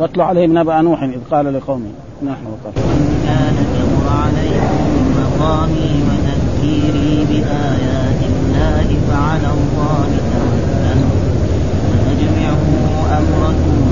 واتل عليهم نبأ نوح إذ قال لقومه نحن وقف. كان كبر عليكم مقامي وتذكيري بآيات الله فعلى الله توكلت فأجمعوا أمركم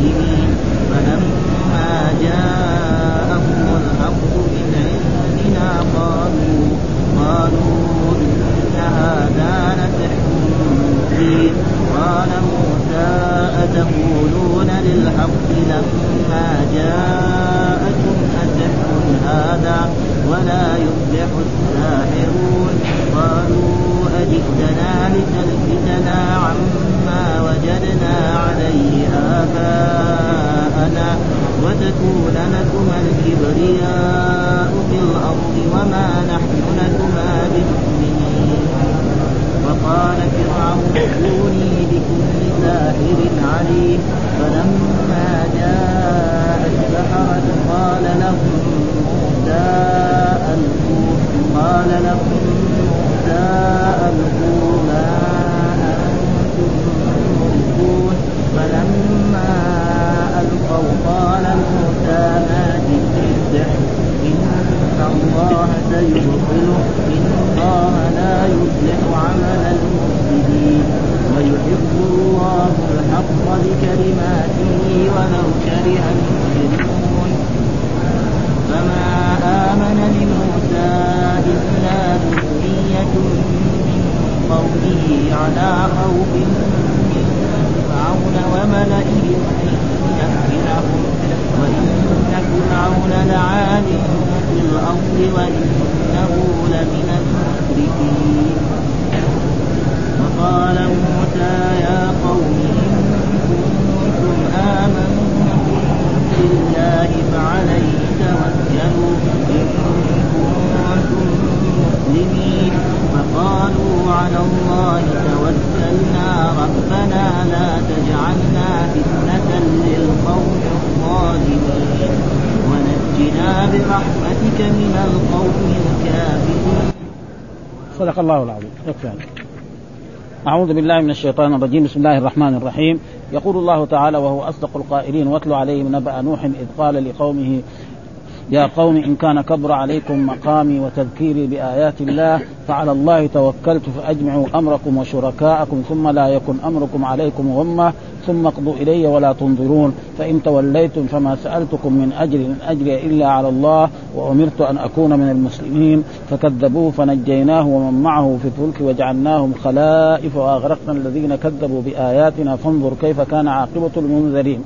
المسلمين على خوف من فرعون وملئهم أن يفتنهم وإن فرعون لعال في الأرض وإنه لمن المسرفين وقال موسى يا قوم إن كنتم آمنتم بالله فعليه توكلوا إن كنتم مسلمين فقالوا على الله توكلنا ربنا لا تجعلنا فتنة للقوم الظالمين ونجنا برحمتك من القوم الكافرين صدق الله العظيم. يكفي أعوذ بالله من الشيطان الرجيم. بسم الله الرحمن الرحيم. يقول الله تعالى وهو أصدق القائلين واتل عليهم نبأ نوح إذ قال لقومه يا قوم إن كان كبر عليكم مقامي وتذكيري بآيات الله فعلى الله توكلت فأجمعوا أمركم وشركاءكم ثم لا يكن أمركم عليكم غمة ثم اقضوا إلي ولا تنظرون. فإن توليتم فما سألتكم من أجر إن أجري إلا على الله وأمرت أن أكون من المسلمين فكذبوه فنجيناه ومن معه في الفلك وجعلناهم خلائف وأغرقنا الذين كذبوا بآياتنا فانظر كيف كان عاقبة المنذرين.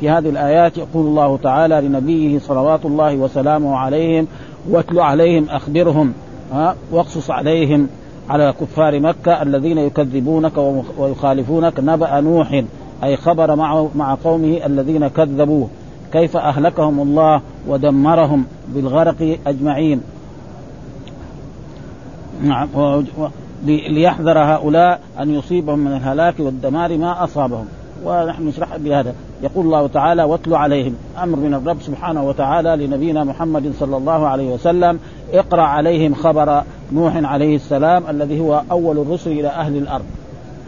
في هذه الآيات يقول الله تعالى لنبيه صلوات الله وسلامه عليهم واتل عليهم أخبرهم ها واقصص عليهم على كفار مكة الذين يكذبونك ويخالفونك نبأ نوح أي خبر مع مع قومه الذين كذبوه. كيف أهلكهم الله ودمرهم بالغرق أجمعين. نعم ليحذر هؤلاء أن يصيبهم من الهلاك والدمار ما أصابهم. ونحن نشرح بهذا. يقول الله تعالى واتل عليهم. أمر من الرب سبحانه وتعالى لنبينا محمد صلى الله عليه وسلم اقرأ عليهم خبر نوح عليه السلام الذي هو أول الرسل إلى أهل الأرض.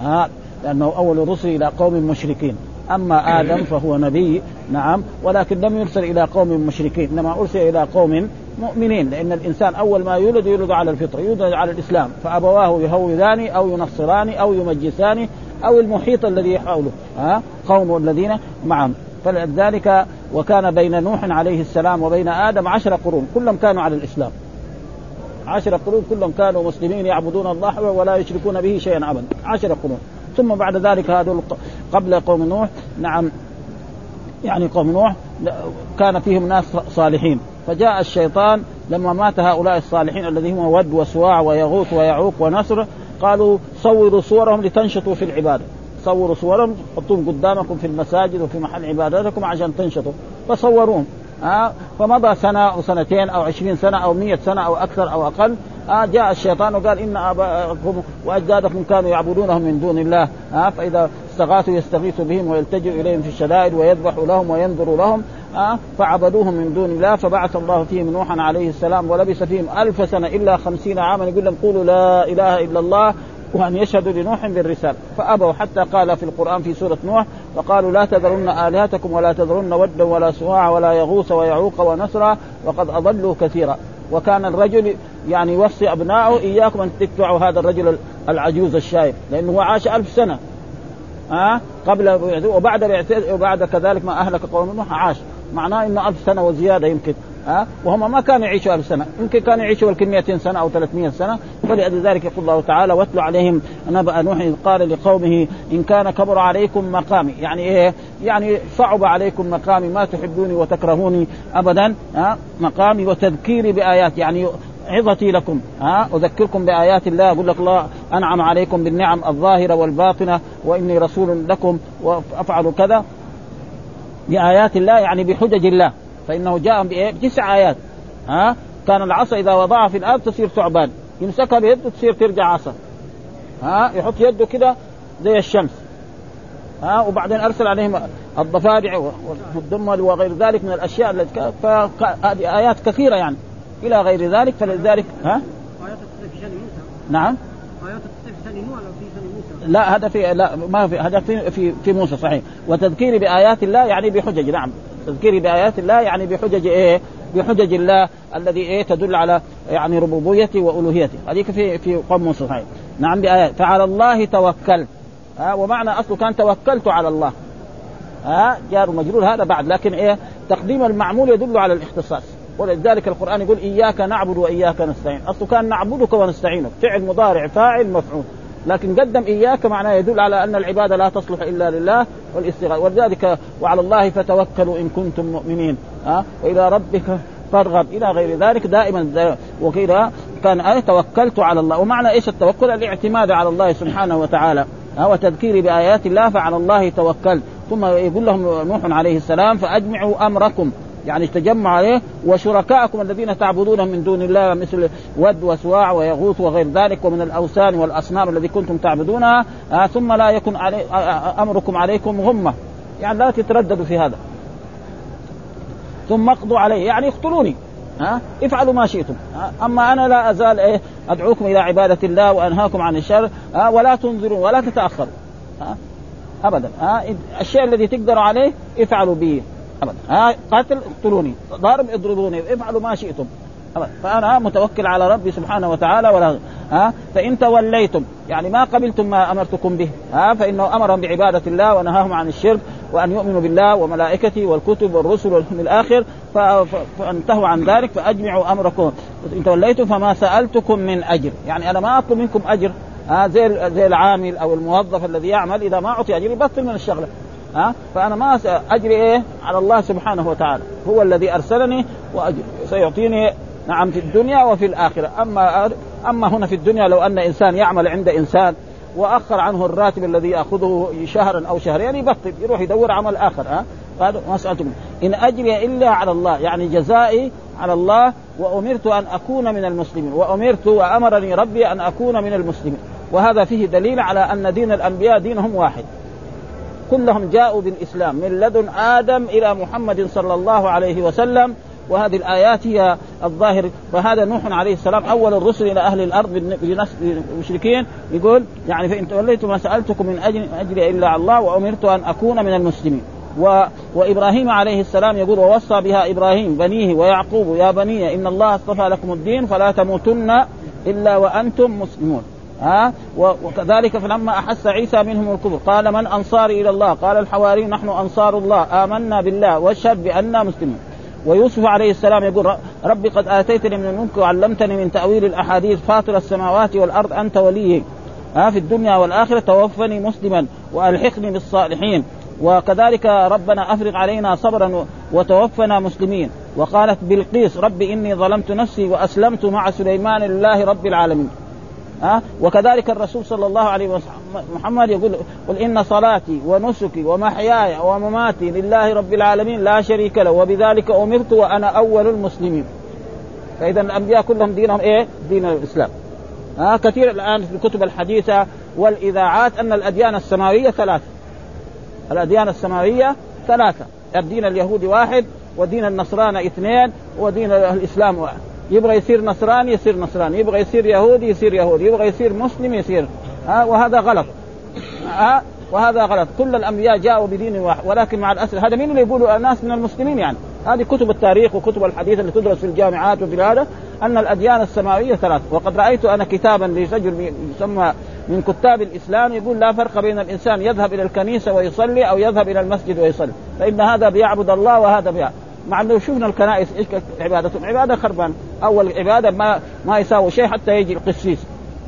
ها لأنه أول الرسل إلى قوم مشركين. أما آدم فهو نبي نعم ولكن لم يرسل إلى قوم مشركين إنما أرسل إلى قوم مؤمنين لأن الإنسان أول ما يولد يولد على الفطره يولد على الإسلام فأبواه يهودان أو ينصران أو يمجسان أو المحيط الذي حوله ها؟ قوم الذين معهم. فلذلك وكان بين نوح عليه السلام وبين آدم عشر قرون كلهم كانوا على الإسلام. عشر قرون كلهم كانوا مسلمين يعبدون الله ولا يشركون به شيئا ابدا. عشر قرون. ثم بعد ذلك هذول قبل قوم نوح نعم يعني قوم نوح كان فيهم ناس صالحين. فجاء الشيطان لما مات هؤلاء الصالحين الذين هم ود وسواع ويغوث ويعوق ونصر قالوا صوروا صورهم لتنشطوا في العبادة. صوروا صورهم حطوهم قدامكم في المساجد وفي محل عباداتكم عشان تنشطوا. فصوروهم. آه فمضى سنة أو سنتين أو عشرين سنة أو مية سنة أو أكثر أو أقل آه جاء الشيطان وقال إن آباءكم وأجدادكم كانوا يعبدونهم من دون الله آه فإذا استغاثوا يستغيث بهم ويلتجئ إليهم في الشدائد ويذبح لهم وينظر لهم آه فعبدوهم من دون الله فبعث الله فيهم نوحا عليه السلام ولبث فيهم ألف سنة إلا خمسين عاما يقول لهم قولوا لا إله إلا الله وأن يشهدوا لنوح بالرسالة. فأبوا حتى قال في القرآن في سورة نوح وقالوا لا تذرن آلهتكم ولا تذرن ودا ولا سواع ولا يغوث ويعوق ونسرا وقد أضلوا كثيرا. وكان الرجل يعني يوصي أبنائه إياكم أن تتبعوا هذا الرجل العجوز الشايب لأنه عاش ألف سنة. ها؟ أه؟ قبل وبعد وبعد كذلك ما أهلك قوم نوح عاش. معناه إنه ألف سنة وزيادة يمكن. ها؟ وهم ما كانوا يعيشوا ألف سنة. يمكن كانوا يعيشوا يمكن 200 سنة أو 300 سنة. فلذلك يقول الله تعالى واتلو عليهم نبأ نوح إذ قال لقومه إن كان كبر عليكم مقامي يعني إيه؟ يعني صعب عليكم مقامي ما تحبوني وتكرهوني أبدا. ها؟ مقامي وتذكيري بآيات. يعني عظتي لكم. ها أذكركم بآيات الله أقول لك الله أنعم عليكم بالنعم الظاهرة والباطنة وإني رسول لكم وأفعل كذا. بآيات الله يعني بحجج الله. فإنه جاء؟ بتسع آيات. ها كان العصا إذا وضعها في الأرض تصير ثعبان. يمسكها بيده تصير ترجع عصا. ها يحط يده كده زي الشمس. ها وبعدين أرسل عليهم الضفادع والدمل وغير ذلك من الأشياء التي فهذه آيات كثيرة يعني. إلى غير ذلك فلذلك ها؟ آيات في شان موسى نعم. آيات في شان موسى. لا هذا في لا ما في هذا في في, في موسى صحيح. وتذكيري بآيات الله يعني بحجج نعم. تذكيري بآيات الله يعني بحجج إيه؟ بحجج الله الذي إيه؟ تدل على يعني ربوبيته وألوهيته. هذيك في في قوم موسى صحيح. نعم بايات فعلى الله توكلت ها ومعنى أصله كان توكلت على الله. ها جار مجرور هذا بعد لكن إيه؟ تقديم المعمول يدل على الاختصاص. ولذلك القرآن يقول إياك نعبد وإياك نستعين. اصله كان نعبدك ونستعينك. فعل مضارع فاعل مفعول. لكن قدم إياك معناه يدل على أن العباده لا تصلح إلا لله والاستغاثة. ولذلك وعلى الله فتوكلوا إن كنتم مؤمنين. ها وإلى ربك فارغب. إلى غير ذلك دائما وكذا كان آية توكلت على الله. ومعنى إيش التوكل؟ الاعتماد على الله سبحانه وتعالى. وتذكيري بآيات الله فعلى الله توكلت. ثم يقول لهم نوح عليه السلام فأجمعوا أمركم. يعني تجمع عليه وشركائكم الذين تعبدون من دون الله مثل ود وسواع ويغوث وغير ذلك ومن الأوثان والأصنام الذي كنتم تعبدونها آه ثم لا يكن علي آه, آه، أمركم عليكم غمة يعني لا تترددوا في هذا ثم اقضوا عليه يعني اقتلوني ها؟ افعلوا ما شئتم؟ أما أنا لا أزال إيه أدعوكم إلى عبادة الله وأنهاكم عن الشر أه؟ ولا تنظرون ولا تتأخروا أه؟ ابدا أه؟ الشيء الذي تقدروا عليه افعلوا به ابدا. ها قاتل اقتلوني. ضارب اضربوني. افعلوا ما شئتم. أبدا. فأنا متوكل على ربي سبحانه وتعالى ولا ها؟ فإن توليتم. يعني ما قبلتم ما أمرتكم به. ها؟ فإنه أمرهم بعبادة الله ونهاهم عن الشرك وأن يؤمنوا بالله وملائكته والكتب والرسل واليوم الآخر. فانتهوا عن ذلك فأجمعوا أمركم. إن توليتم فما سألتكم من أجر. يعني أنا ما أطلب منكم أجر. ها؟ زي زي العامل أو الموظف الذي يعمل. إذا ما أعطي اجر يبطل من الشغلة. ها؟ فأنا ما أجري إيه؟ على الله سبحانه وتعالى. هو الذي أرسلني واجر سيعطيني نعم في الدنيا وفي الآخرة. أما أما هنا في الدنيا لو أن إنسان يعمل عند إنسان وأخر عنه الراتب الذي يأخذه شهرا أو شهرين يبطل يروح يدور عمل آخر ها؟ هذا ما سالتم إن أجري إلا على الله يعني جزائي على الله وأمرت أن أكون من المسلمين وأمرت وأمرني ربي أن أكون من المسلمين. وهذا فيه دليل على أن دين الأنبياء دينهم واحد. كلهم جاءوا بالإسلام من لدن آدم إلى محمد صلى الله عليه وسلم. وهذه الآيات هي الظاهر. فهذا نوح عليه السلام أول الرسل إلى أهل الأرض المشركين يقول يعني فإن توليتم ما سألتكم من أجل اجري إلا الله وأمرت أن أكون من المسلمين. و... وإبراهيم عليه السلام يقول ووصى بها إبراهيم بنيه ويعقوب يا بني إن الله اصطفى لكم الدين فلا تموتن إلا وأنتم مسلمون. ها؟ وكذلك فلما أحس عيسى منهم الكفر. قال من انصاري إلى الله؟ قال الحواري نحن أنصار الله. آمنا بالله. واشهد بأننا مسلمون. ويوسف عليه السلام يقول ربي قد آتيتني من الملك وعلمتني من تأويل الأحاديث. فاطر السماوات والأرض. أنت ولي ها في الدنيا والآخرة. توفني مسلما وألحقني بالصالحين. وكذلك ربنا أفرغ علينا صبرا وتوفنا مسلمين. وقالت بلقيس ربي إني ظلمت نفسي وأسلمت مع سليمان لله رب العالمين. ها؟ وكذلك الرسول صلى الله عليه وسلم محمد يقول قل إن صلاتي ونسكي ومحياي ومماتي لله رب العالمين لا شريك له وبذلك أمرت وأنا أول المسلمين. فإذا الأنبياء كلهم دينهم إيه؟ دين الإسلام. ها؟ كثير الآن في الكتب الحديثة والإذاعات أن الأديان السماوية ثلاثة. الأديان السماوية ثلاثة. الدين اليهودي واحد ودين النصرانى اثنين ودين الإسلام واحد. يبغى يصير نصراني يصير نصراني يبغى يصير يهودي يصير يهودي يبغى يصير مسلم يصير. ها وهذا غلط. ها وهذا غلط. كل الأنبياء جاءوا بدين واحد ولكن مع الأسف هذا مين اللي يقولوا الناس من المسلمين يعني؟ هذه كتب التاريخ وكتب الحديث اللي تدرس في الجامعات وفي هذا أن الأديان السماوية ثلاث. وقد رأيت أنا كتابا لرجل يسمى من كتاب الإسلام يقول لا فرق بين الإنسان يذهب إلى الكنيسة ويصلي أو يذهب إلى المسجد ويصلي فإن هذا بيعبد الله وهذا بيعبد مع إنه شفنا الكنائس؟ إيش عبادتهم؟ عبادة خربان. أول عبادة ما ما يساوي شيء حتى يجي القسيس.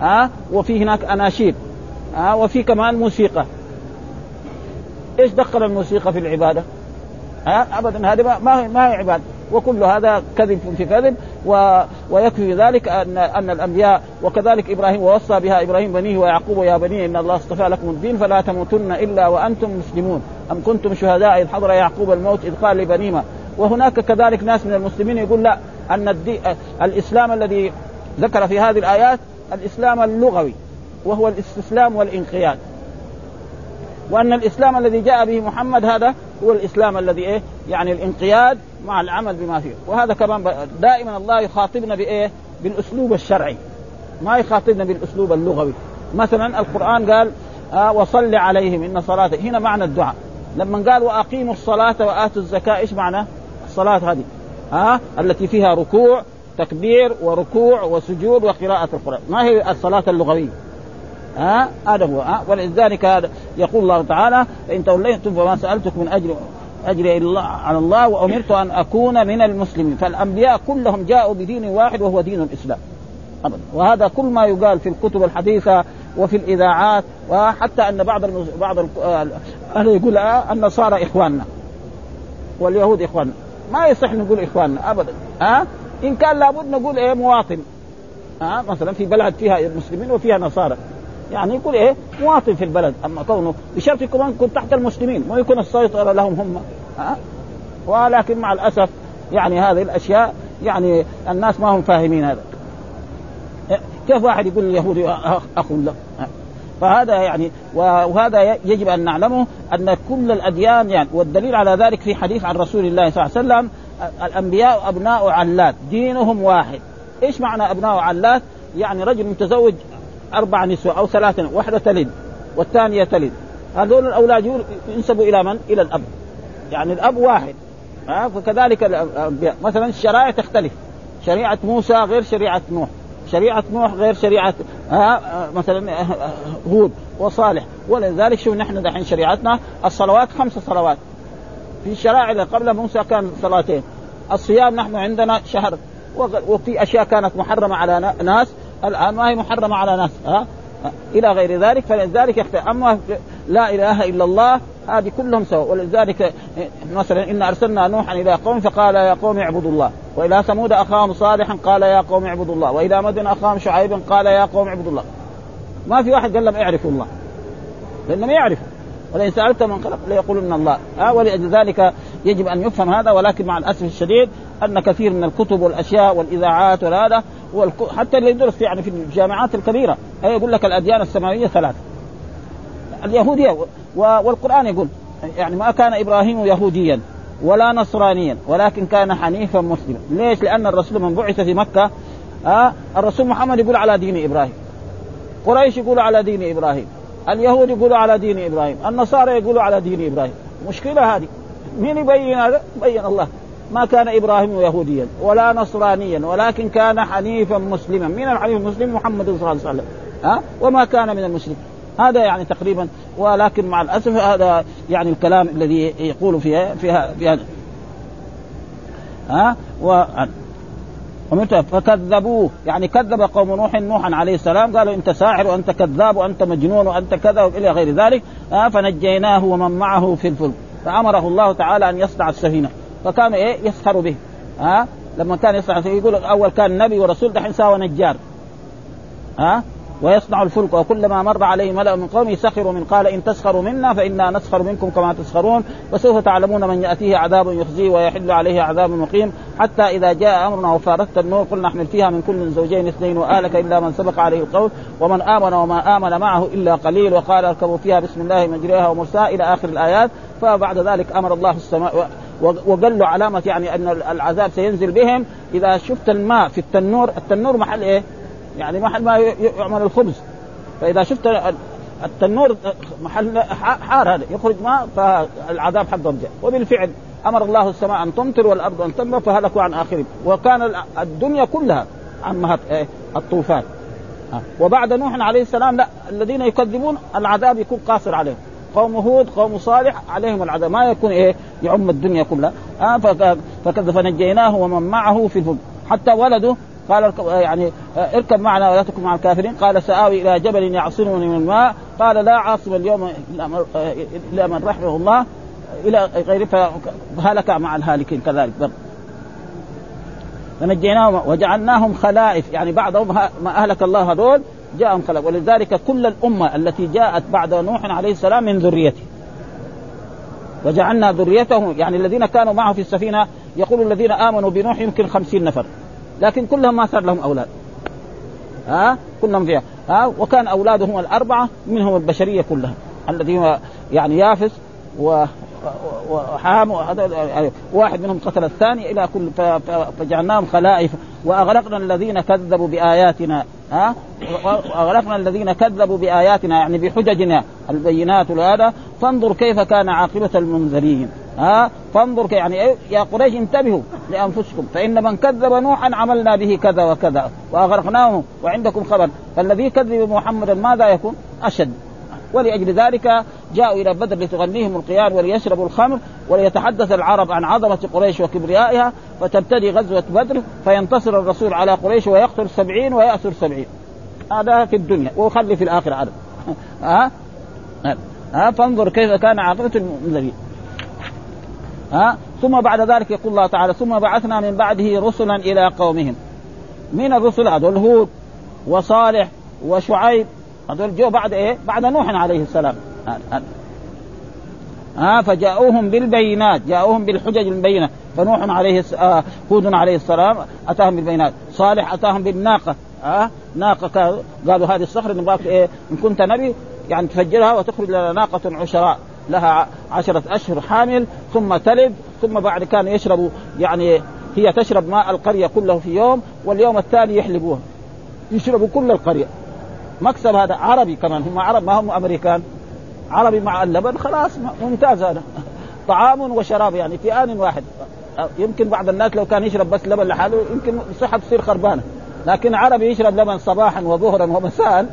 ها؟ أه؟ وفي هناك أناشيد. ها؟ أه؟ وفي كمان موسيقى. إيش دخل الموسيقى في العبادة؟ ها؟ أه؟ ابدا هذه ما ما هي عبادة. وكل هذا كذب في كذب. و... ويكفي ذلك ان أن الأنبياء وكذلك إبراهيم ووصى بها إبراهيم بنيه ويعقوب يا بني إن الله اصطفى لكم الدين فلا تموتن إلا وأنتم مسلمون. أم كنتم شهداء إذ حضر يعقوب الموت إذ قال لبنيما وهناك كذلك ناس من المسلمين يقول لا أن الدي... الإسلام الذي ذكر في هذه الآيات الإسلام اللغوي وهو الاستسلام والانقياد. وأن الإسلام الذي جاء به محمد هذا هو الإسلام الذي إيه؟ يعني الانقياد مع العمل بما فيه. وهذا كمان دائما الله يخاطبنا بإيه؟ بالأسلوب الشرعي. ما يخاطبنا بالأسلوب اللغوي. مثلا القرآن قال آه وصل عليهم إن صلاتك هنا معنى الدعاء. لما قال وأقيموا الصلاة وآتوا الزكاة إيش معنى؟ الصلاة هذه ها؟ آه التي فيها ركوع تكبير وركوع وسجود وقراءة القرآن. ما هي الصلاة اللغوية؟ ها؟ هذا هو ها؟ ولذلك هذا يقول الله تعالى فإن توليتم فما سألتكم من أجر أجري الله على الله وأمرت أن أكون من المسلمين. فالأنبياء كلهم جاءوا بدين واحد وهو دين الإسلام. وهذا كل ما يقال في الكتب الحديثة وفي الإذاعات وحتى أن بعض المز... بعض أهل يقول آه النصارى إخواننا. واليهود إخواننا. ما يصح نقول إخواننا أبدا ها أه؟ إن كان لابد نقول إيه مواطن ها أه؟ مثلا في بلد فيها مسلمين وفيها نصارى يعني يقول إيه مواطن في البلد أما كونه بشرط يكون يكون تحت المسلمين ما يكون السيطرة لهم هم ها؟ ولكن مع الأسف يعني هذه الأشياء يعني الناس ما هم فاهمين هذا كيف واحد يقول اليهودي اخ له فهذا يعني وهذا يجب أن نعلمه أن كل الأديان يعني والدليل على ذلك في حديث عن رسول الله صلى الله عليه وسلم الأنبياء أبناء علات دينهم واحد. إيش معنى أبناء علات؟ يعني رجل متزوج أربع نسوة أو ثلاثة واحدة تلد والثانية تلد. هذول الأولاد ينسبوا إلى من؟ إلى الأب. يعني الأب واحد. فكذلك الأنبياء. مثلا الشرائع تختلف. شريعة موسى غير شريعة نوح. شريعة نوح غير شريعة ها مثلا هود وصالح. ولذلك شوف نحن دحين شريعتنا الصلوات خمس صلوات. في الشرائع اللي قبل موسى كان صلاتين. الصيام نحن عندنا شهر. وفي أشياء كانت محرمة على ناس الآن ما هي محرمة على ناس ها إلى غير ذلك. فلذلك يختلف أما لا إله إلا الله هذه كلهم سواء. ولذلك مثلا ان أرسلنا نوحا إلى قوم فقال يا قوم اعبدوا الله. وإلى ثمود أخاهم صالحا قال يا قوم اعبدوا الله. وإلى مدن أخاهم شعيبا قال يا قوم اعبدوا الله. ما في واحد قال لهم اعرفوا الله. لانهم يعرفوا. ولئن سالت من خلق ليقولن الله. آه ولذلك يجب أن يفهم هذا ولكن مع الأسف الشديد أن كثير من الكتب والأشياء والإذاعات وهذا حتى اللي يدرس يعني في الجامعات الكبيرة. يقول لك الأديان السماوية ثلاثة. اليهودية والقرآن يقول يعني ما كان إبراهيم يهوديا. ولا نصرانيا ولكن كان حنيفا مسلما. ليش؟ لأن الرسول من بعث في مكة ها الرسول محمد يقول على دين إبراهيم. قريش يقولوا على دين إبراهيم. اليهود يقولوا على دين إبراهيم. النصارى يقولوا على دين إبراهيم. مشكلة هذه. مين يبين هذا؟ بين الله. ما كان إبراهيم يهوديا ولا نصرانيا ولكن كان حنيفا مسلما. من الحنيف المسلم؟ محمد صلى الله عليه وسلم. ها وما كان من المشركين. هذا يعني تقريبا ولكن مع الأسف هذا يعني الكلام الذي يقول فيها في هذا ها؟ و فكذبوه. يعني كذب قوم نوح نوحا عليه السلام قالوا أنت ساحر وأنت كذاب وأنت مجنون وأنت كذا وإلى غير ذلك. فنجيناه ومن معه في الفلك فأمره الله تعالى أن يصنع السفينة. فكان إيه؟ يسخر به. ها؟ لما كان يصنع يقول أول كان نبي ورسول دحين ساوى نجار. ها؟ ويصنع الفلك وكلما مر عليه ملأ من قومه سخروا من قال إن تسخروا منا فإنا نسخر منكم كما تسخرون وسوف تعلمون من يأتيه عذاب يخزيه ويحل عليه عذاب مقيم حتى إذا جاء أمرنا وفارقت النور قلنا احمل فيها من كل زوجين اثنين وآلك إلا من سبق عليه القول ومن آمن وما آمن معه إلا قليل وقال اركبوا فيها بسم الله مجريها ومرساها إلى آخر الآيات فبعد ذلك أمر الله السماء وقال له علامة يعني أن العذاب سينزل بهم إذا شفت الماء في التنور التنور محل إيه؟ يعني محل ما يعمل الخبز. فإذا شفت التنور محل حار هذا يخرج ماء فالعذاب حقهم جاء. وبالفعل أمر الله السماء أن تمطر والأرض أن تنبت فهلكوا عن اخرهم وكان الدنيا كلها عن إيه؟ الطوفان. وبعد نوح عليه السلام لا الذين يكذبون العذاب يكون قاصر عليهم. قوم هود قوم صالح عليهم العذاب. ما يكون إيه يعم الدنيا كلها. فكذب فنجيناه ومن معه في الفلك حتى ولده قال اركب يعني اركب معنا ولا تكن مع الكافرين. قال سآوي إلى جبل يعصمني من الماء. قال لا عاصم اليوم إلا من رحمه الله. إلى غيره فهلك مع الهالكين كذلك. فنجيناهم وجعلناهم خلائف. يعني بعضهم ما أهلك الله هذول جاءهم خلائف. ولذلك كل الأمة التي جاءت بعد نوح عليه السلام من ذريته. وجعلنا ذريته يعني الذين كانوا معه في السفينة يقول الذين آمنوا بنوح يمكن خمسين نفر. لكن كلهم ما صار لهم أولاد. ها؟ كلهم فيها. ها؟ وكان أولادهم الأربعة منهم البشرية كلها. الذين يعني يافس و وحام واحد منهم قتل الثاني إلى كل فجعلناهم خلائف. وأغرقنا الذين كذبوا بآياتنا. ها؟ وأغرقنا الذين كذبوا بآياتنا يعني بحججنا البينات وهذا فانظر كيف كان عاقبة المنذرين. ها؟ فانظر يعني إيه؟ يا قريش انتبهوا لأنفسكم. فإن من كذب نوحا عملنا به كذا وكذا وأغرقناه وعندكم خبر. فالذي كذب محمدا ماذا يكون؟ أشد. ولأجل ذلك جاءوا إلى بدر لتغنيهم القيار وليشربوا الخمر وليتحدث العرب عن عظمة قريش وكبريائها. فتبتدي غزوة بدر فينتصر الرسول على قريش ويقتل سبعين ويأسر سبعين. هذا في الدنيا ويخلي في الآخرة. عرب ها؟ ها؟ فانظر كيف كان عاقبة المنذرين. ها؟ ثم بعد ذلك يقول الله تعالى ثم بعثنا من بعده رسلا إلى قومهم. من الرسل؟ هذول هود وصالح وشعيب. هذول جو بعد إيه؟ بعد نوح عليه السلام. ها؟ فجاءوهم بالبينات جاءوهم بالحجج البينة. فنوح عليه آه هود عليه السلام أتاهم بالبينات. صالح أتاهم بالناقة. ها؟ ناقة قالوا هذه الصخرة نبغاك إيه؟ إن كنت نبي يعني تفجرها وتخرج لنا ناقة عشراء. لها عشرة أشهر حامل ثم تلد ثم بعد كان يشربوا يعني هي تشرب ماء القرية كله في يوم واليوم الثاني يحلبوها. يشربوا كل القرية. مكسب هذا عربي كمان هم عرب ما هم أمريكان. عربي مع اللبن خلاص ممتاز هذا. طعام وشراب يعني في آن واحد. يمكن بعض الناس لو كان يشرب بس لبن لحاله يمكن الصحة تصير خربانة. لكن عربي يشرب لبن صباحا وظهرا ومساء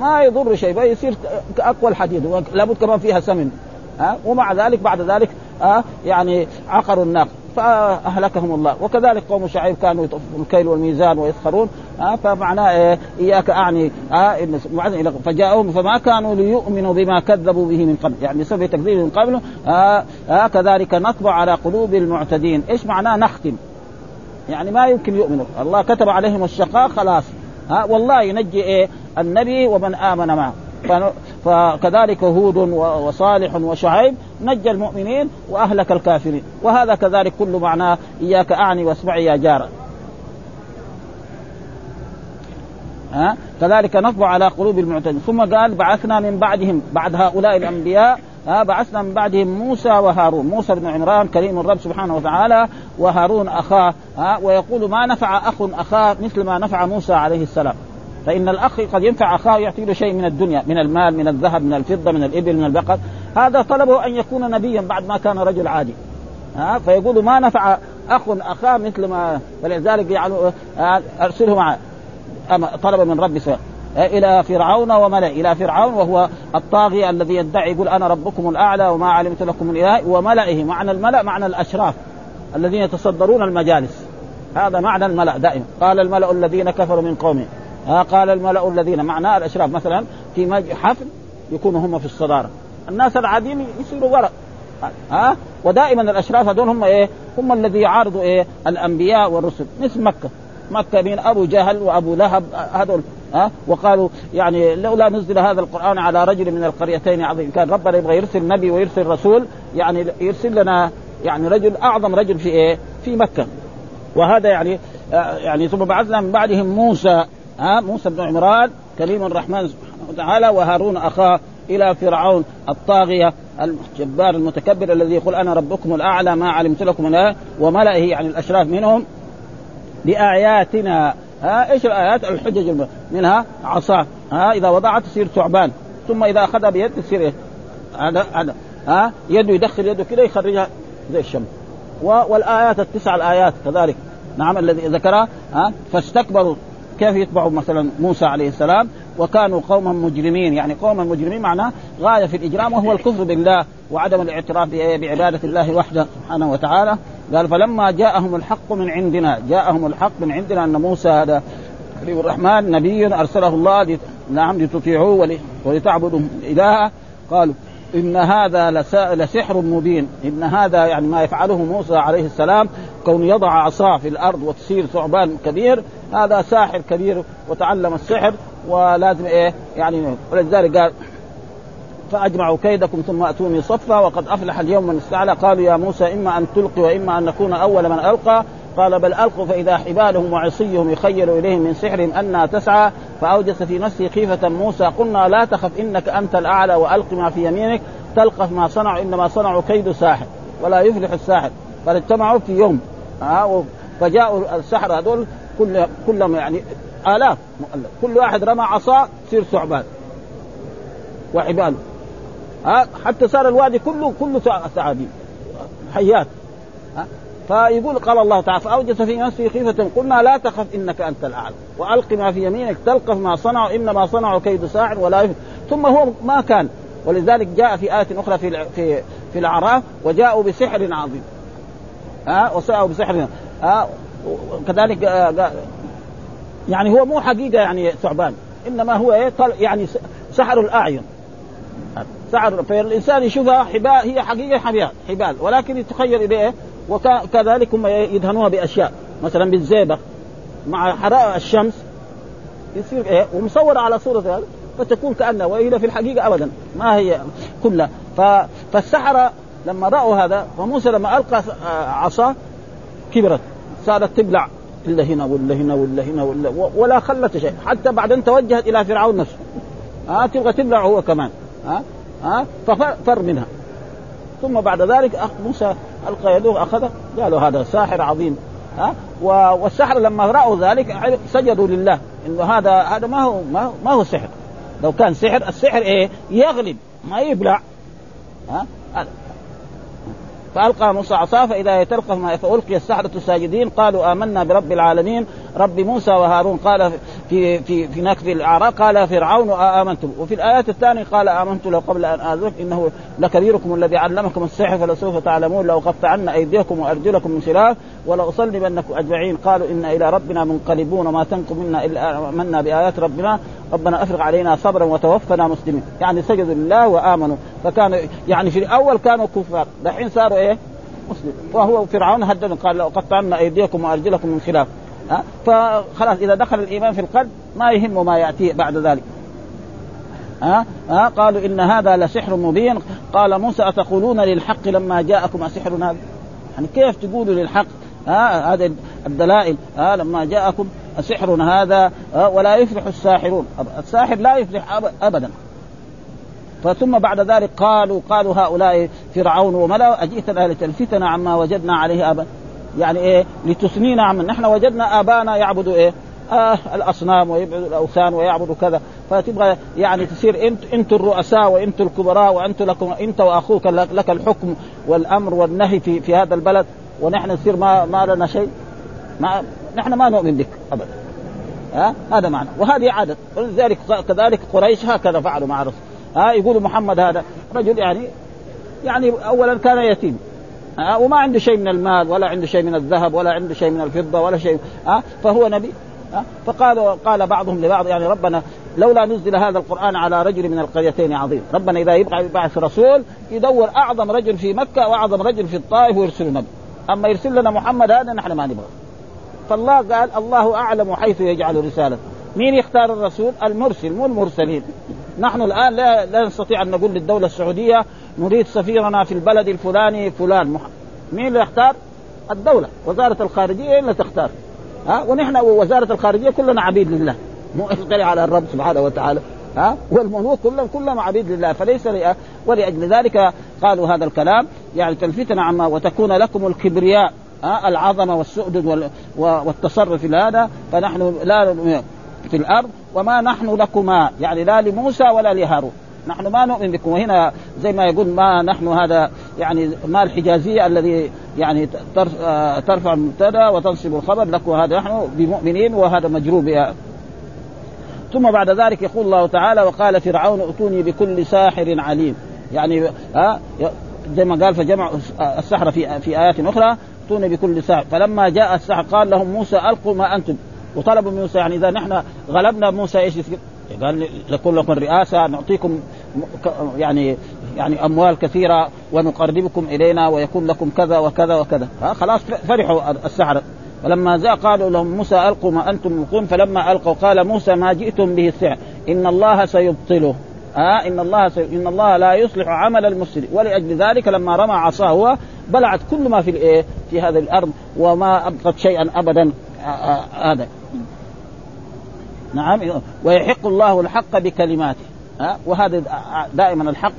ما يضر شيء يصير أقوى الحديد لابد كمان فيها سمن. ها؟ ومع ذلك بعد ذلك آه يعني عقروا الناقه فأهلكهم الله. وكذلك قوم شعيب كانوا يطفون الكيل والميزان ويسخرون آه فمعناه إيه؟ إياك أعني آه فجاءهم فما كانوا ليؤمنوا بما كذبوا به من قبل. يعني بسبب تكذيبهم من قبل آه آه كذلك نطبع على قلوب المعتدين. إيش معناه نختم؟ يعني ما يمكن يؤمنوا. الله كتب عليهم الشقاء خلاص ها؟ والله ينجي إيه؟ النبي ومن آمن معه. فكذلك هود وصالح وشعيب نجى المؤمنين وأهلك الكافرين. وهذا كذلك كل معناه إياك أعني واسمعي يا جار ها؟ كذلك نطبع على قلوب المعتدين. ثم قال بعثنا من بعدهم بعد هؤلاء الأنبياء ها بعثنا من بعدهم موسى وهارون. موسى بن عمران كريم الرب سبحانه وتعالى وهارون أخاه ها ويقول ما نفع أخ أخاه مثل ما نفع موسى عليه السلام. فإن الأخ قد ينفع أخاه يعطي له شيء من الدنيا من المال من الذهب من الفضة من الإبل من البقر. هذا طلبه أن يكون نبيا بعد ما كان رجل عادي. ها؟ فيقول ما نفع أخ أخاه مثل ما فلذلك يجعل أرسله مع طلب من رب سبحانه إلى فرعون وملئ إلى فرعون وهو الطاغيه الذي يدعي يقول أنا ربكم الأعلى وما علمت لكم من إله. وملئه معنى الملأ معنى الأشراف الذين يتصدرون المجالس. هذا معنى الملأ دائما. قال الملأ الذين كفروا من قومه. ها قال الملأ الذين معناه الأشراف مثلا في حفل يكونوا هم في الصدارة. الناس العاديين يصيروا وراء ها؟ ودائما الأشراف هذول هم إيه؟ هم الذي يعارضوا إيه؟ الأنبياء والرسل. مثل مكة. مكة من أبو جهل وأبو لهب هذول. ها؟ وقالوا يعني لولا نزل هذا القرآن على رجل من القريتين عظيم كان ربنا يبغى يرسل نبي ويرسل رسول يعني يرسل لنا يعني رجل أعظم رجل في إيه؟ في مكة. وهذا يعني يعني ثم بعثنا من بعدهم موسى. ها موسى بن عمران كريم الرحمن سبحانه وتعالى وهارون أخاه إلى فرعون الطاغية الجبار المتكبر الذي يقول أنا ربكم الأعلى ما علمت لكم من وملئه يعني الأشراف منهم بآياتنا. ها إيش الآيات؟ الحجج منها عصا. ها إذا وضعت تصير ثعبان ثم إذا اخذها بيد تصير إيه؟ هذا هذا. ها يده يدخل يده كذا يخرجها زي الشمس. والآيات التسع الآيات كذلك. نعم الذي ذكرها. ها فاستكبروا. كيف يتبعوا مثلا موسى عليه السلام؟ وكانوا قوما مجرمين. يعني قوما مجرمين معناه غاية في الإجرام وهو الكفر بالله وعدم الاعتراف بعبادة الله وحده سبحانه وتعالى. قال فلما جاءهم الحق من عندنا جاءهم الحق من عندنا أن موسى هذا كريم الرحمن نبي أرسله الله نعم لتطيعوه ولتعبدوا الهه قالوا إن هذا لسحر مبين. إن هذا يعني ما يفعله موسى عليه السلام كون يضع عصا في الأرض وتصير ثعبان كبير هذا ساحر كبير وتعلم السحر ولازم إيه؟ يعني ولذلك قال فأجمعوا كيدكم ثم أتوني صفا وقد أفلح اليوم من استعلى. قالوا يا موسى إما أن تلقي وإما أن نكون أول من ألقى. قال بل ألقوا فإذا حبالهم وعصيهم يخيل إليهم من سحرهم أنها تسعى فأوجس في نفسه خيفة موسى قلنا لا تخف إنك أنت الأعلى وألق ما في يمينك تلقف ما صنعوا إنما صنعوا كيد ساحر ولا يفلح الساحر بل اجتمعوا في يوم ها فجاءوا السحر هذول كل كلهم يعني آلاف كل واحد رمى عصا تصير ثعبان وعباله ها حتى صار الوادي كله كله ثعابين حيات. فيقول قال الله تعالى فأوجس في نفسه خيفة قلنا لا تخف إنك أنت الأعلى. وألق ما في يمينك تلقف ما صنعوا إنما صنعوا كيد ساحر ولا يفلح. ثم هو ما كان. ولذلك جاء في آية أخرى في في في الأعراف وجاءوا بسحر عظيم. ها وساءوا بسحر. ها كذلك يعني هو مو حقيقة يعني ثعبان. إنما هو يعني سحر الأعين. سحر فالإنسان يشوفها حبال هي حقيقة حبال ولكن يتخيل إليه وكذلك هم يدهنوها بأشياء. مثلا بالزيبق مع حرارة الشمس. يصير إيه؟ ومصورة على صورة هذا. فتكون كأنها وهي في الحقيقة ابدا. ما هي كلها. فالسحرة لما رأوا هذا فموسى لما ألقى عصا كبرت. صارت تبلع. إلا هنا ولا هنا ولا هنا ولا ولا خلت شيء. حتى بعدين توجهت إلى فرعون نفسه. ها تبغى تبلع هو كمان. ها؟ ها؟ ففر منها. ثم بعد ذلك موسى القى يده أخذه قالوا هذا ساحر عظيم ها؟ والسحر لما رأوا ذلك سجدوا لله إنه هذا هذا ما هو ما هو سحر. لو كان سحر السحر إيه؟ يغلب ما يبلع ها؟ فألقى موسى عصاه فإذا يتلقف ما فألقي السحرة ساجدين قالوا آمنا برب العالمين رب موسى وهارون قال في في في نكب الاعراق قال فرعون آمنتم. وفي الآيات الثانية قال آمنت له قبل أن اذرك إنه لكبيركم الذي علمكم السحر فلسوف تعلمون لو قطعن أيديكم وأرجلكم من خلاف ولأصلبنكم أجمعين. قالوا ان إلى ربنا منقلبون وما تنقم منا الا آمنا بآيات ربنا ربنا أفرغ علينا صبرا وتوفنا مسلمين. يعني سجدوا لله وآمنوا. فكانوا يعني في الأول كانوا كفار. دحين صاروا إيه؟ مسلم وهو فرعون هددهم قال لو قطعن أيديكم وأرجلكم من خلاف. ها؟ فخلاص إذا دخل الإيمان في القلب ما يهمه ما ياتيه بعد ذلك. ها؟ ها؟ قالوا إن هذا لسحر مبين. قال موسى أتقولون للحق لما جاءكم أسحر هذا؟ يعني كيف تقولوا للحق؟ ها؟ هذه الدلائل. ها؟ لما جاءكم سحر هذا ولا يفلح الساحرون. الساحر لا يفلح ابدا. فثم بعد ذلك قالوا قالوا هؤلاء فرعون وملا اجئتنا لتلفتنا عما وجدنا عليه ابا يعني إيه لتثنينا عما نحن وجدنا آبانا يعبدوا إيه آه الأصنام ويعبدوا الأوثان ويعبدوا كذا. فتبغى يعني تصير انت انت الرؤساء وانت الكبراء وانت لكم إنت وأخوك لك الحكم والأمر والنهي في في هذا البلد ونحن نصير ما ما لنا شيء. ما نحن ما نؤمن بك ابدا. ها؟ هذا معنى. وهذه عادة. ولذلك كذلك قريش هكذا فعلوا مع الرسول ها؟ يقولوا محمد هذا رجل يعني يعني اولا كان يتيم. ها؟ وما عنده شيء من المال ولا عنده شيء من الذهب ولا عنده شيء من الفضة ولا شيء. ها؟ فهو نبي. ها؟ فقالوا قال بعضهم لبعض يعني ربنا لولا نزل هذا القرآن على رجل من القريتين عظيم. ربنا إذا يبقى يبعث رسول يدور أعظم رجل في مكة وأعظم رجل في الطائف ويرسل نبي. أما يرسل لنا محمد هذا نحن ما نبغى فالله قال الله أعلم حيث يجعل رسالته مين يختار الرسول؟ المرسل مو المرسلين. نحن الآن لا, لا نستطيع أن نقول للدولة السعودية نريد سفيرنا في البلد الفلاني فلان. محمد. مين اللي يختار؟ الدولة. وزارة الخارجية اللي تختار. ها؟ ونحن وزارة الخارجية كلنا عبيد لله. مو على الرب سبحانه وتعالى. ها؟ والملوك كلهم كلهم عبيد لله. فليس لأ... ولأجل ذلك قالوا هذا الكلام. يعني تلفتنا عما وتكون لكم الكبرياء. ها؟ العظمة والسؤدد وال... والتصرف في هذا فنحن لا في الأرض وما نحن لكما يعني لا لموسى ولا لهارون. نحن ما نؤمن بكم. وهنا زي ما يقول ما نحن هذا يعني ما الحجازية الذي يعني ترفع المبتدأ وتنصب الخبر. لكم هذا نحن بمؤمنين وهذا مجروب. ثم بعد ذلك يقول الله تعالى وقال فرعون ائتوني بكل ساحر عليم. يعني ها؟ زي ما قال فجمع السحره في في آيات أخرى. ائتوني بكل ساحر فلما جاء السحر قال لهم موسى ألقوا ما أنتم. وطلبوا من موسى يعني إذا نحن غلبنا موسى يصير؟ قال لكل لكم رئاسة نعطيكم يعني يعني أموال كثيرة ونقربكم إلينا ويكون لكم كذا وكذا وكذا. خلاص فرحوا السحرة. فلما جاء قالوا لهم موسى ألقوا ما أنتم ملقون فلما ألقوا قال موسى ما جئتم به السحر. إن الله سيبطله. ها إن الله سي... إن الله لا يصلح عمل المفسد ولأجل ذلك لما رمى عصاه بلعت كل ما في الايه في هذه الأرض وما أبقت شيئا ابدا هذا. نعم ويحق الله الحق بكلماته. ها؟ وهذا دائما الحق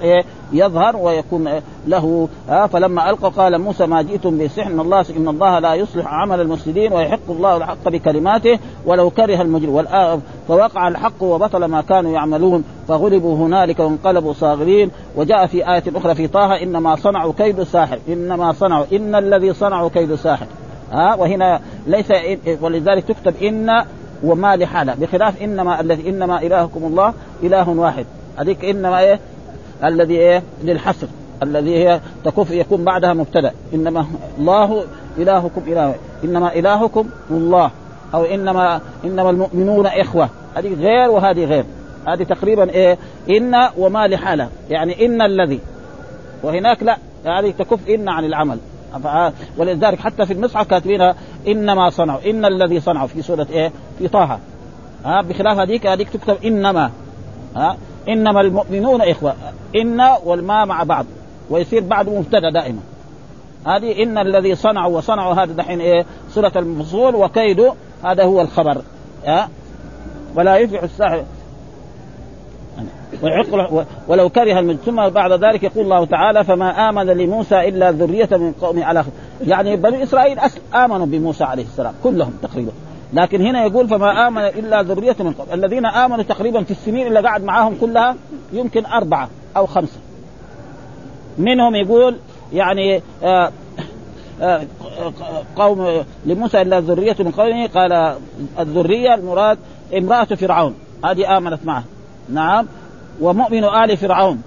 يظهر ويكون له. ها؟ فلما ألقى قال موسى ما جئتم بسحر إن الله إن الله لا يصلح عمل المفسدين ويحق الله الحق بكلماته ولو كره المجرم. فوقع الحق وبطل ما كانوا يعملون. فغلبوا هنالك وانقلبوا صاغرين. وجاء في آية أخرى في طه إنما صنعوا كيد ساحر. إنما صنعوا إن الذي صنعوا كيد ساحر. ها؟ وهنا ليس ولذلك تكتب إن وما لحالة بخلاف إنما الذي إنما إلهكم الله إله واحد. هذيك إنما إيه؟ الذي إيه؟ للحصر. الذي هي تكف يكون بعدها مبتدأ. إنما الله إلهكم إله. إنما إلهكم الله. أو انما إنما المؤمنون إخوة. هذه غير وهذه غير. هذه تقريبا إيه؟ إن وما لحالة يعني إن الذي. وهناك لا. هذه تكف إن عن العمل. ولذلك حتى في المصحف كاتبينها إنما صنعوا. إن الذي صنعوا في سورة إيه؟ في طه. ها بخلاف هذيك هذيك تكتب إنما. ها إنما المؤمنون إخوة. إن والما مع بعض. ويصير بعد مبتدا دائما. هذه إن الذي صنعوا وصنعوا هذا دحين إيه؟ سورة المفصول وكيد هذا هو الخبر. ها؟ ولا يفلح الساحر. ويحق ولو كره المجد. ثم بعد ذلك يقول الله تعالى فما آمن لموسى إلا ذرية من قومه على يعني بني إسرائيل آمنوا بموسى عليه السلام كلهم تقريبا. لكن هنا يقول فما آمن إلا ذرية من قوم. الذين آمنوا تقريبا في السنين اللي قعد معاهم كلها يمكن أربعة أو خمسة. منهم يقول يعني آه آه قوم لموسى إلا ذرية من قومه. قال الذرية المراد امرأة فرعون. هذه آمنت معه. نعم. ومؤمن آل فرعون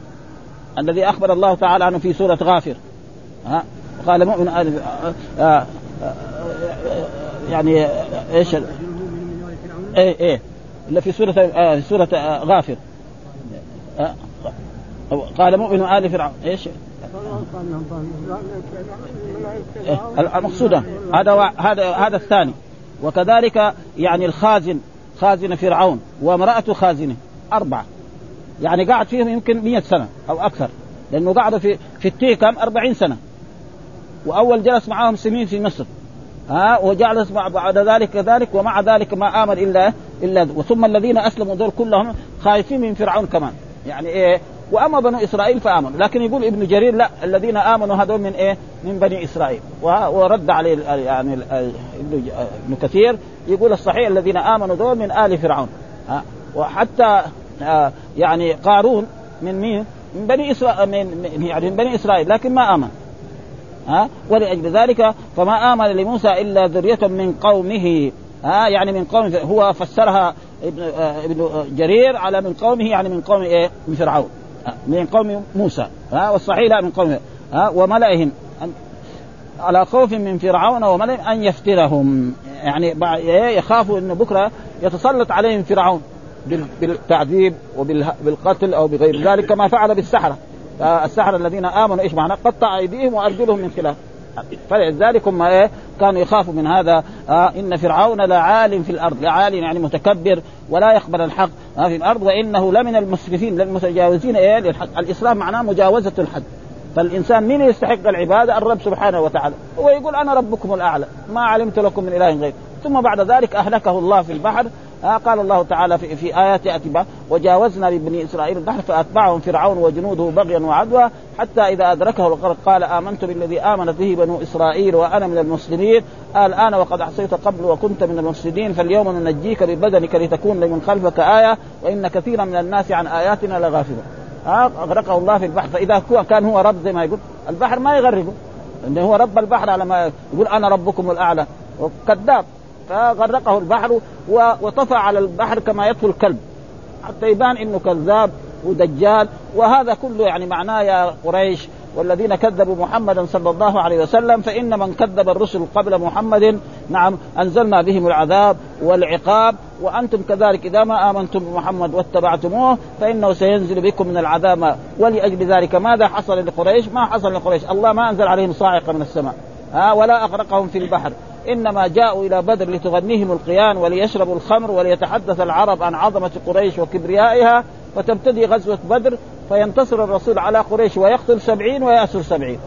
الذي أخبر الله تعالى عنه في سورة غافر. ها؟ قال مؤمن آل آه آه يعني إيش؟ إيه إيه. اللي في سورة آه سورة آه غافر. آه قال مؤمن آل فرعون إيش؟ المقصود هذا هذا هذا الثاني. وكذلك يعني الخازن خازن فرعون وامرأة خازنة. أربعة. يعني قعد فيهم يمكن مئة سنة أو أكثر. لأنه قعدوا في في التيه كم أربعين سنة. وأول جلس معهم سنين في مصر. ها وجلس بعد ذلك كذلك ومع ذلك ما آمن إلا إلا ثم الذين أسلموا دول كلهم خايفين من فرعون كمان. يعني إيه وأما بنو إسرائيل فآمنوا. لكن يقول ابن جرير لا الذين آمنوا هذول من إيه؟ من بني إسرائيل. ورد عليه يعني ابن كثير يقول الصحيح الذين آمنوا دول من آل فرعون. وحتى يعني قارون من مين؟ من بني اسرائيل من يعني من بني إسرائيل لكن ما آمن. ها؟ ولأجل ذلك فما آمن لموسى إلا ذرية من قومه. ها؟ يعني من قوم هو فسرها ابن آه، ابن جرير على من قومه يعني من قوم إيه؟ من فرعون. من قوم موسى. ها؟ والصحيح لا من قوم ها؟ وملئهم على خوف من فرعون وملئهم أن يفترهم. يعني إيه؟ يخافوا إنه بكرة يتسلط عليهم فرعون. بالتعذيب وبالقتل أو بغير ذلك كما فعل بالسحرة. السحرة الذين آمنوا إيش معنى؟ قطع أيديهم وأرجلهم من خلاف. فلذلك هم إيه؟ كانوا يخافوا من هذا. آه إن فرعون لعال في الأرض لعال يعني متكبر ولا يقبل الحق. آه في الأرض وإنه لمن المسرفين للمتجاوزين إيه؟ للحق. الإسلام معناه مجاوزة الحد فالإنسان مين يستحق العبادة؟ الرب سبحانه وتعالى. هو يقول أنا ربكم الأعلى ما علمت لكم من إله غير ثم بعد ذلك أهلكه الله في البحر. آه قال الله تعالى في, في آيات يأتي وجاوزنا ببني إسرائيل البحر فأتبعهم فرعون وجنوده بغيا وعدوى حتى إذا أدركه الغرق قال آمنت بالذي آمنت به بنو إسرائيل وأنا من المسلمين الآن وقد عصيت قبل وكنت من المفسدين فاليوم ننجيك ببدنك لتكون لمن خلفك آية وإن كثيرا من الناس عن آياتنا لغافلون. أغرقه الله في البحر فإذا كان هو رب زي ما يقول البحر ما يغرقه لأنه هو رب البحر على ما يقول أنا ربكم الأعلى. كذاب فغرقه البحر وطفى على البحر كما يطفو الكلب. حتى يبان إنه كذاب ودجال. وهذا كله يعني معناه يا قريش والذين كذبوا محمدا صلى الله عليه وسلم فإن من كذب الرسل قبل محمد نعم أنزلنا بهم العذاب والعقاب. وأنتم كذلك إذا ما آمنتم بمحمد واتبعتموه فإنه سينزل بكم من العذاب. ولأجل ذلك ماذا حصل لقريش؟ ما حصل لقريش، الله ما أنزل عليهم صاعقة من السماء ها ولا أغرقهم في البحر. إنما جاءوا إلى بدر لتغنيهم القيان وليشربوا الخمر وليتحدث العرب عن عظمة قريش وكبريائها فتبتدي غزوة بدر فينتصر الرسول على قريش ويقتل سبعين ويأسر سبعين.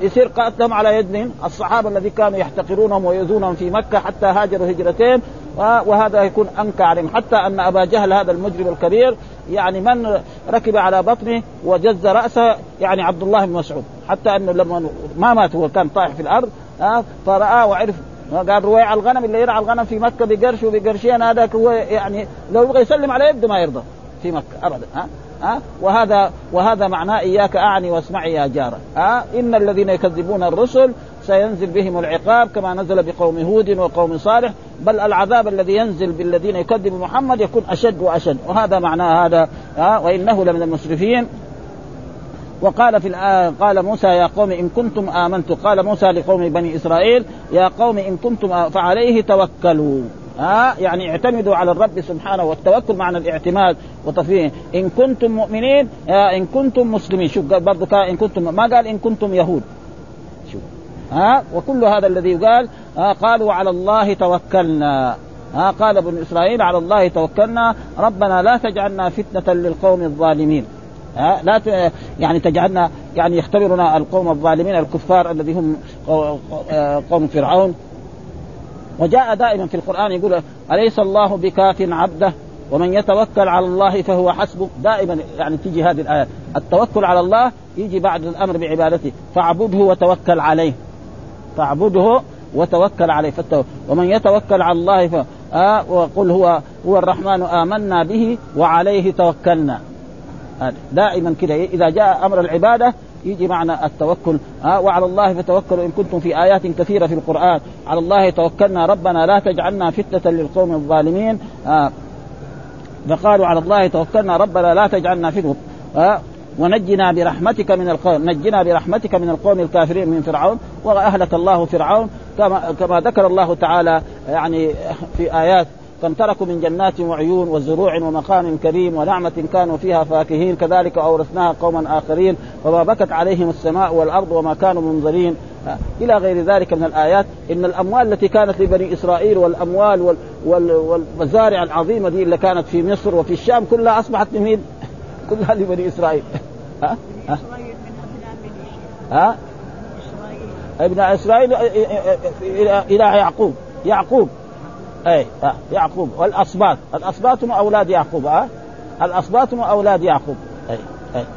يصير قاتلهم على يد الصحابة الذي كانوا يحتقرونهم ويؤذونهم في مكة حتى هاجروا هجرتين وهذا يكون أنكى عليهم. حتى أن أبا جهل هذا المجرم الكبير يعني من ركب على بطنه وجز رأسه يعني عبد الله بن مسعود. حتى أنه لما ما مات هو كان طايح في الأرض ها فرآه وعرف. قال رويع الغنم اللي يرعى الغنم في مكة بقرش وبقرشين هذاك هو يعني لو يبغى يسلم على يده ما يرضى في مكة ابدا ها؟ ها؟ وهذا وهذا معناه إياك أعني واسمعي يا جارة ها؟ إن الذين يكذبون الرسل سينزل بهم العقاب كما نزل بقوم هود وقوم صالح بل العذاب الذي ينزل بالذين يكذبوا محمد يكون أشد وأشد. وهذا معناه هذا ها؟ وإنه لمن المسرفين. وقال في الآية قال موسى يا قوم إن كنتم آمنتم. قال موسى لقوم بني إسرائيل يا قوم إن كنتم فعليه توكلوا. ها يعني اعتمدوا على الرب سبحانه والتوكل معنى الاعتماد وتفيه إن كنتم مؤمنين إن كنتم مسلمين. شوف برضه إن كنتم ما قال إن كنتم يهود. شوف ها وكل هذا الذي يقال قالوا على الله توكلنا. ها قال ابن إسرائيل على الله توكلنا. ربنا لا تجعلنا فتنة للقوم الظالمين. ها؟ لا يعني تجعلنا يعني يختبرنا القوم الظالمين الكفار الذي هم قوم فرعون. وجاء دائما في القرآن يقول أليس الله بكاف عبده؟ ومن يتوكل على الله فهو حسبه. دائما يعني تيجي هذه الايات التوكل على الله يجي بعد الأمر بعبادته. فاعبده وتوكل عليه. فاعبده وتوكل عليه. فالتو... ومن يتوكل على الله ف... آه وقل هو هو الرحمن آمنا به وعليه توكلنا. دائما كده. إذا جاء أمر العبادة يجي معنى التوكل. آه وعلى الله فتوكلوا إن كنتم في آيات كثيرة في القرآن. على الله توكلنا. ربنا لا تجعلنا فتنة للقوم الظالمين. فقالوا على الله توكلنا. ربنا لا تجعلنا فتنة. ونجنا برحمتك من القوم نجنا برحمتك من القوم الكافرين من فرعون. وأهلك الله فرعون. كما كما ذكر الله تعالى يعني في آيات كم تركوا من جنات وعيون وزروع ومقام كريم ونعمة كانوا فيها فاكهين كذلك أورثناها قوما آخرين وما بكت عليهم السماء والأرض وما كانوا منظرين إلى غير ذلك من الآيات إن الأموال التي كانت لبني إسرائيل والأموال وال وال والمزارع العظيمة دي اللي كانت في مصر وفي الشام كلها أصبحت لمين؟ كلها لبني إسرائيل ها؟ ها؟ ها؟ ابن إسرائيل إلى يعقوب يعقوب اي آه يعقوب والاسباط الاسباط هم أولاد يعقوب ها آه؟ الاسباط هم أولاد يعقوب اي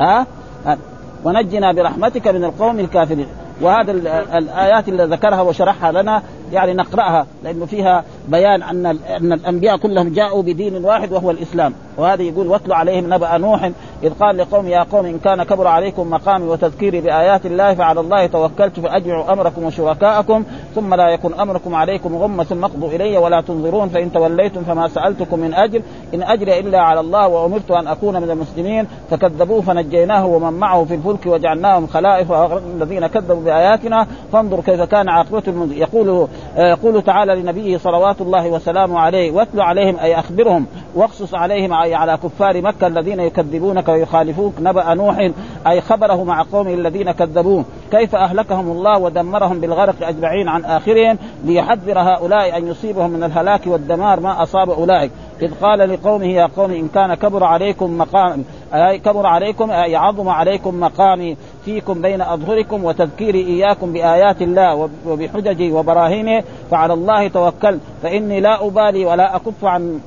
ها أه؟ ونجنا برحمتك من القوم الكافرين وهذا الآيات اللي ذكرها وشرحها لنا يعني نقرأها لأنه فيها بيان أن أن الأنبياء كلهم جاءوا بدين واحد وهو الإسلام. وهذا يقول واتل عليهم نبأ نوح إذ قال لقوم يا قوم إن كان كبر عليكم مقامي وتذكيري بآيات الله فعلى الله توكلت فأجمعوا أمركم وشركاءكم ثم لا يكن أمركم عليكم غمة ثم اقضوا إلي ولا تنظرون فإن توليتم فما سألتكم من أجر. إن أجري إلا على الله وأمرت أن أكون من المسلمين. فكذبوه فنجيناه ومن معه في الفلك وجعلناهم خلائف الذين كذبوا بآياتنا. فانظر كيف كان عاقبة يقول يقول تعالى لنبيه صلوات الله وسلامه عليه واتل عليهم أي أخبرهم واقصص عليهم أي على كفار مكة الذين يكذبونك ويخالفوك نبأ نوح أي خبره مع قومه الذين كذبوه. كيف أهلكهم الله ودمرهم بالغرق أجمعين عن آخرهم ليحذر هؤلاء أن يصيبهم من الهلاك والدمار؟ ما أصاب أولئك. إذ قال لقومه يا قوم إن كان كبر عليكم مقام كبر عليكم أي عظم عليكم مقامي فيكم بين أظهركم وتذكيري إياكم بآيات الله وبحججي وبراهينه فعلى الله توكل فإني لا أبالي ولا أكف عن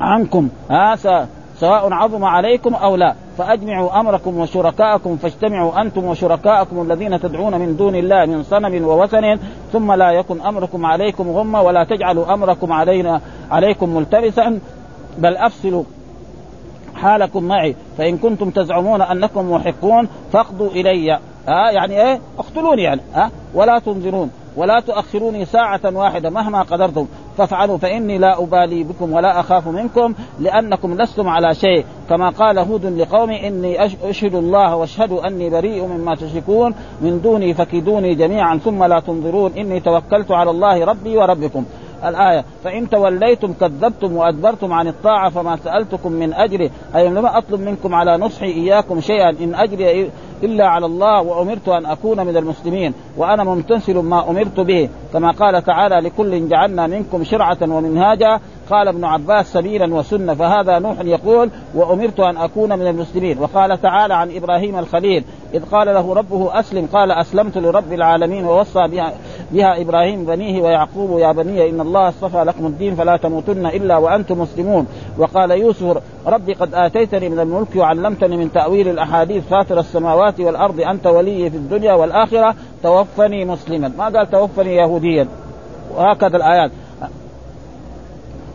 عنكم. ها سواء عظم عليكم أو لا فأجمعوا أمركم وشركاءكم فاجتمعوا أنتم وشركاءكم الذين تدعون من دون الله من صنم ووثن ثم لا يكن أمركم عليكم غمة ولا تجعلوا أمركم علينا عليكم ملتبسا بل أفصلوا حالكم معي فإن كنتم تزعمون أنكم محقون فاقضوا إلي. ها يعني إيه؟ اقتلوني يعني. ها ولا تنظرون. ولا تؤخروني ساعة واحدة مهما قدرتم. فافعلوا فإني لا أبالي بكم ولا أخاف منكم لأنكم لستم على شيء. كما قال هود لقوم إني أشهد الله واشهدوا أني بريء مما تشركون. من دوني فكيدوني جميعا ثم لا تنظرون. إني توكلت على الله ربي وربكم. الآية فإن توليتم كذبتم وأدبرتم عن الطاعة فما سألتكم من أجره أي لما أطلب منكم على نصحي إياكم شيئا. إن أجري إلا على الله وأمرت أن أكون من المسلمين وأنا ممتثل ما أمرت به. كما قال تعالى لكل جعلنا منكم شرعة ومنهاجا. قال ابن عباس سبيلا وسنة. فهذا نوح يقول وأمرت أن أكون من المسلمين. وقال تعالى عن إبراهيم الخليل إذ قال له ربه أسلم. قال أسلمت لرب العالمين ووصى بها, بها إبراهيم بنيه ويعقوب يا بني إن الله اصطفى لكم الدين فلا تموتن إلا وأنتم مسلمون. وقال يوسف ربي قد آتيتني من الملك وعلمتني من تأويل الأحاديث فاطر السماوات والأرض أنت ولي في الدنيا والآخرة توفني مسلما. ما قال توفني يهوديا؟ وهكذا الآيات.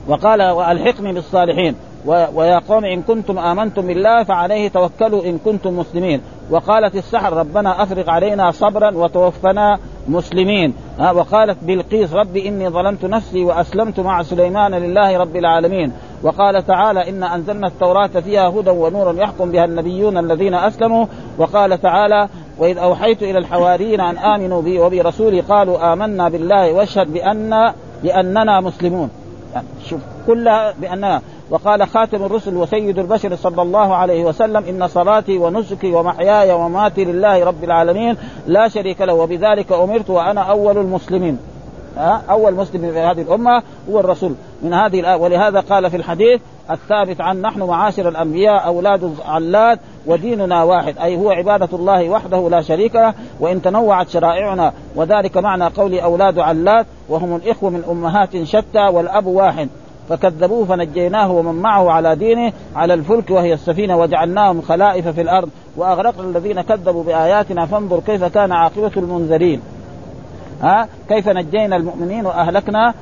وقال وألحقني بالصالحين. ويا قوم إن كنتم آمنتم بالله فعليه توكلوا إن كنتم مسلمين. وقالت السحر ربنا أفرغ علينا صبرا وتوفنا مسلمين. وقالت بلقيس ربي إني ظلمت نفسي وأسلمت مع سليمان لله رب العالمين. وقال تعالى إنا أنزلنا التوراة فيها هدى ونور يحكم بها النبيون الذين أسلموا. وقال تعالى وإذ أوحيت إلى الحواريين أن آمنوا بي وبرسولي قالوا آمنا بالله واشهد بأن بأننا مسلمون. يعني شوف كلها بأننا وقال خاتم الرسل وسيد البشر صلى الله عليه وسلم إن صلاتي ونسكي ومحياي ومماتي لله رب العالمين لا شريك له وبذلك أمرت وأنا أول المسلمين. أول مسلم في هذه الأمة هو الرسول. من هذه ولهذا قال في الحديث الثابت عن نحن معاشر الأنبياء أولاد علات وديننا واحد أي هو عبادة الله وحده لا شريك له وإن تنوعت شرائعنا وذلك معنى قول أولاد علات وهم الإخوة من أمهات شتى والأب واحد. فكذبوه فنجيناه ومن معه على دينه على الفلك وهي السفينة وجعلناهم خلائف في الأرض. وأغرقنا الذين كذبوا بآياتنا فانظر كيف كان عاقبة المنذرين. ها؟ كيف نجينا المؤمنين وأهلكنا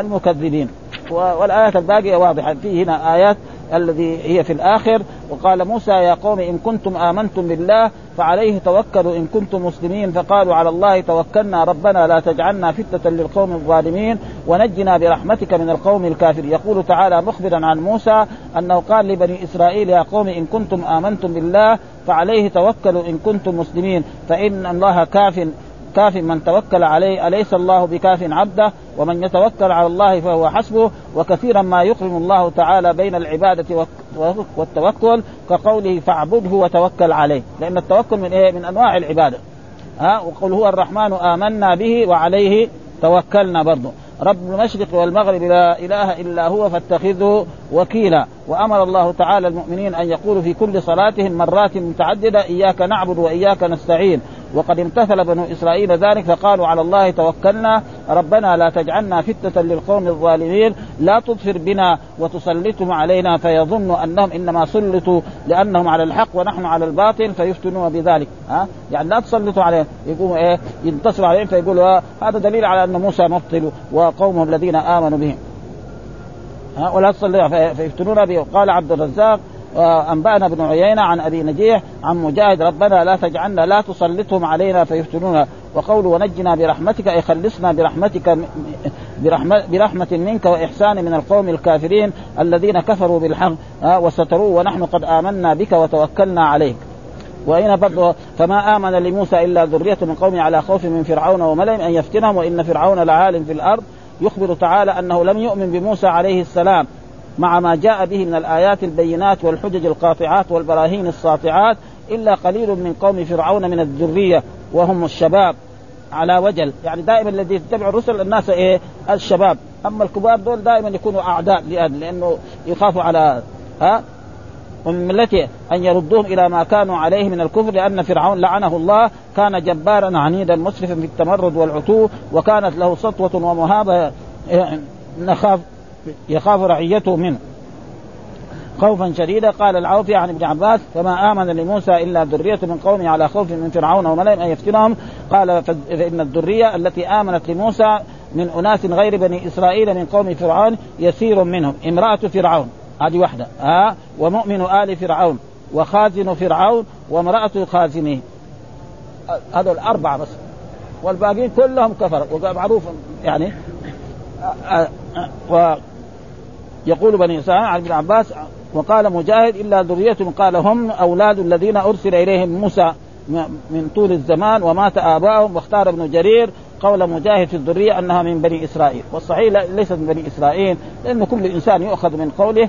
المكذبين. والآيات الباقية واضحة. في هنا آيات الذي هي في الآخر. وقال موسى يا قوم إن كنتم آمنتم بالله فعليه توكلوا. إن كنتم مسلمين فقالوا على الله توكلنا. ربنا لا تجعلنا فتنة للقوم الظالمين ونجنا برحمتك من القوم الكافر يقول تعالى مخبرا عن موسى أنه قال لبني إسرائيل يا قوم إن كنتم آمنتم بالله فعليه توكلوا. إن كنتم مسلمين فإن الله كاف كاف من توكل عليه أليس الله بكاف عبده؟ ومن يتوكل على الله فهو حسبه. وكثيرا ما يقرن الله تعالى بين العبادة والتوكل كقوله فاعبده وتوكل عليه. لأن التوكل من إيه؟ من أنواع العبادة. ها؟ وقل هو الرحمن آمنا به وعليه توكلنا برضه رب المشرق والمغرب لا إله إلا هو فاتخذه وكيلا. وأمر الله تعالى المؤمنين أن يقولوا في كل صلاتهم مرات متعددة إياك نعبد وإياك نستعين. وقد امتثل بنو إسرائيل ذلك فقالوا على الله توكلنا ربنا لا تجعلنا فتنة للقوم الظالمين لا تظفر بنا وتسلطهم علينا فيظن أنهم إنما سلطوا لأنهم على الحق ونحن على الباطل فيفتنون بذلك. ها؟ يعني لا تسلطوا عليهم. يقوموا إيه؟ ينتصروا عليهم فيقولوا هذا دليل على أن موسى مبطل وقومه الذين آمنوا بهم. ها؟ ولا تصلي فيفتنون به. قال عبد الرزاق انبانا ابن عيينة عن أبي نجيح عن مجاهد ربنا لا تجعلنا لا تسلطهم علينا فيفتنونا وقول ونجنا برحمتك أي خلصنا برحمتك برحمة, برحمة منك وإحسان من القوم الكافرين الذين كفروا بالحق وستروه ونحن قد آمنا بك وتوكلنا عليك. وإن برضه فما آمن لموسى إلا ذرية من قومه على خوف من فرعون وملئهم أن يفتنهم وإن فرعون لعال في الأرض. يخبر تعالى أنه لم يؤمن بموسى عليه السلام. مع ما جاء به من الآيات البينات والحجج القاطعات والبراهين الساطعات إلا قليل من قوم فرعون من الذرية وهم الشباب. على وجل. يعني دائما الذي يتبع الرسل الناس إيه؟ الشباب. أما الكبار دول دائما يكونوا أعداء لأنه يخافوا على ها؟ ومن ملته أن يردوهم إلى ما كانوا عليه من الكفر لأن فرعون لعنه الله كان جبارا عنيدا مسرفا في التمرد والعتو وكانت له سطوة ومهابة نخاف. يخاف رعيته منه. خوفا شديدا قال العوفي عن ابن عباس فما آمن لموسى إلا ذرية من قومه على خوف من فرعون وملئهم ان يفتنهم. قال فإن الذرية التي آمنت لموسى من أناس غير بني إسرائيل من قوم فرعون يسير منهم. امرأة فرعون هذه واحدة ها آه ومؤمن آل فرعون وخازن فرعون وامرأة خازنه. هذول الاربعه بس والباقيين كلهم كفر ومعروف يعني آه آه ويقول بني اسرائيل عن ابن عباس وقال مجاهد إلا ذرية قال هم أولاد الذين أرسل إليهم موسى من طول الزمان ومات آباؤهم واختار ابن جرير قول مجاهد في الذرية أنها من بني إسرائيل. والصحيح ليست من بني إسرائيل لأن كل إنسان يؤخذ من قوله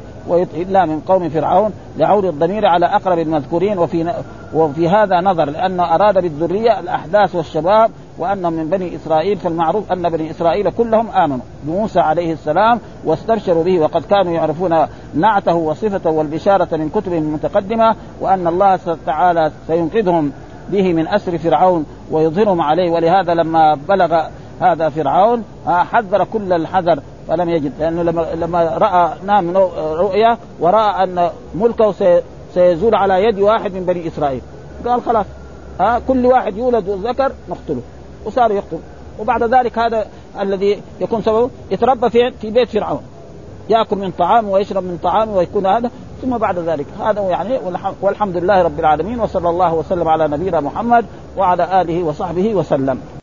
إلا من قوم فرعون لعود الضمير على أقرب المذكورين. وفي وفي هذا نظر لأنه أراد بالذرية الأحداث والشباب وأنهم من بني إسرائيل فالمعروف أن بني إسرائيل كلهم آمنوا. بموسى عليه السلام واستبشروا به وقد كانوا يعرفون نعته وصفته والبشارة من كتبهم المتقدمه وأن الله تعالى سينقذهم به من أسر فرعون ويظهرهم عليه. ولهذا لما بلغ هذا فرعون حذر كل الحذر فلم يجد لأنه لما لما رأى نام رؤيا ورأى أن ملكه سيزول على يد واحد من بني إسرائيل. قال خلاص ها كل واحد يولد ذكر نقتله وصار يقتل وبعد ذلك هذا الذي يكون سببه يتربى في في بيت فرعون. يأكل من طعامه ويشرب من طعامه ويكون هذا. ثم بعد ذلك. هذا يعني والحمد لله رب العالمين وصلى الله وسلم على نبينا محمد وعلى آله وصحبه وسلم.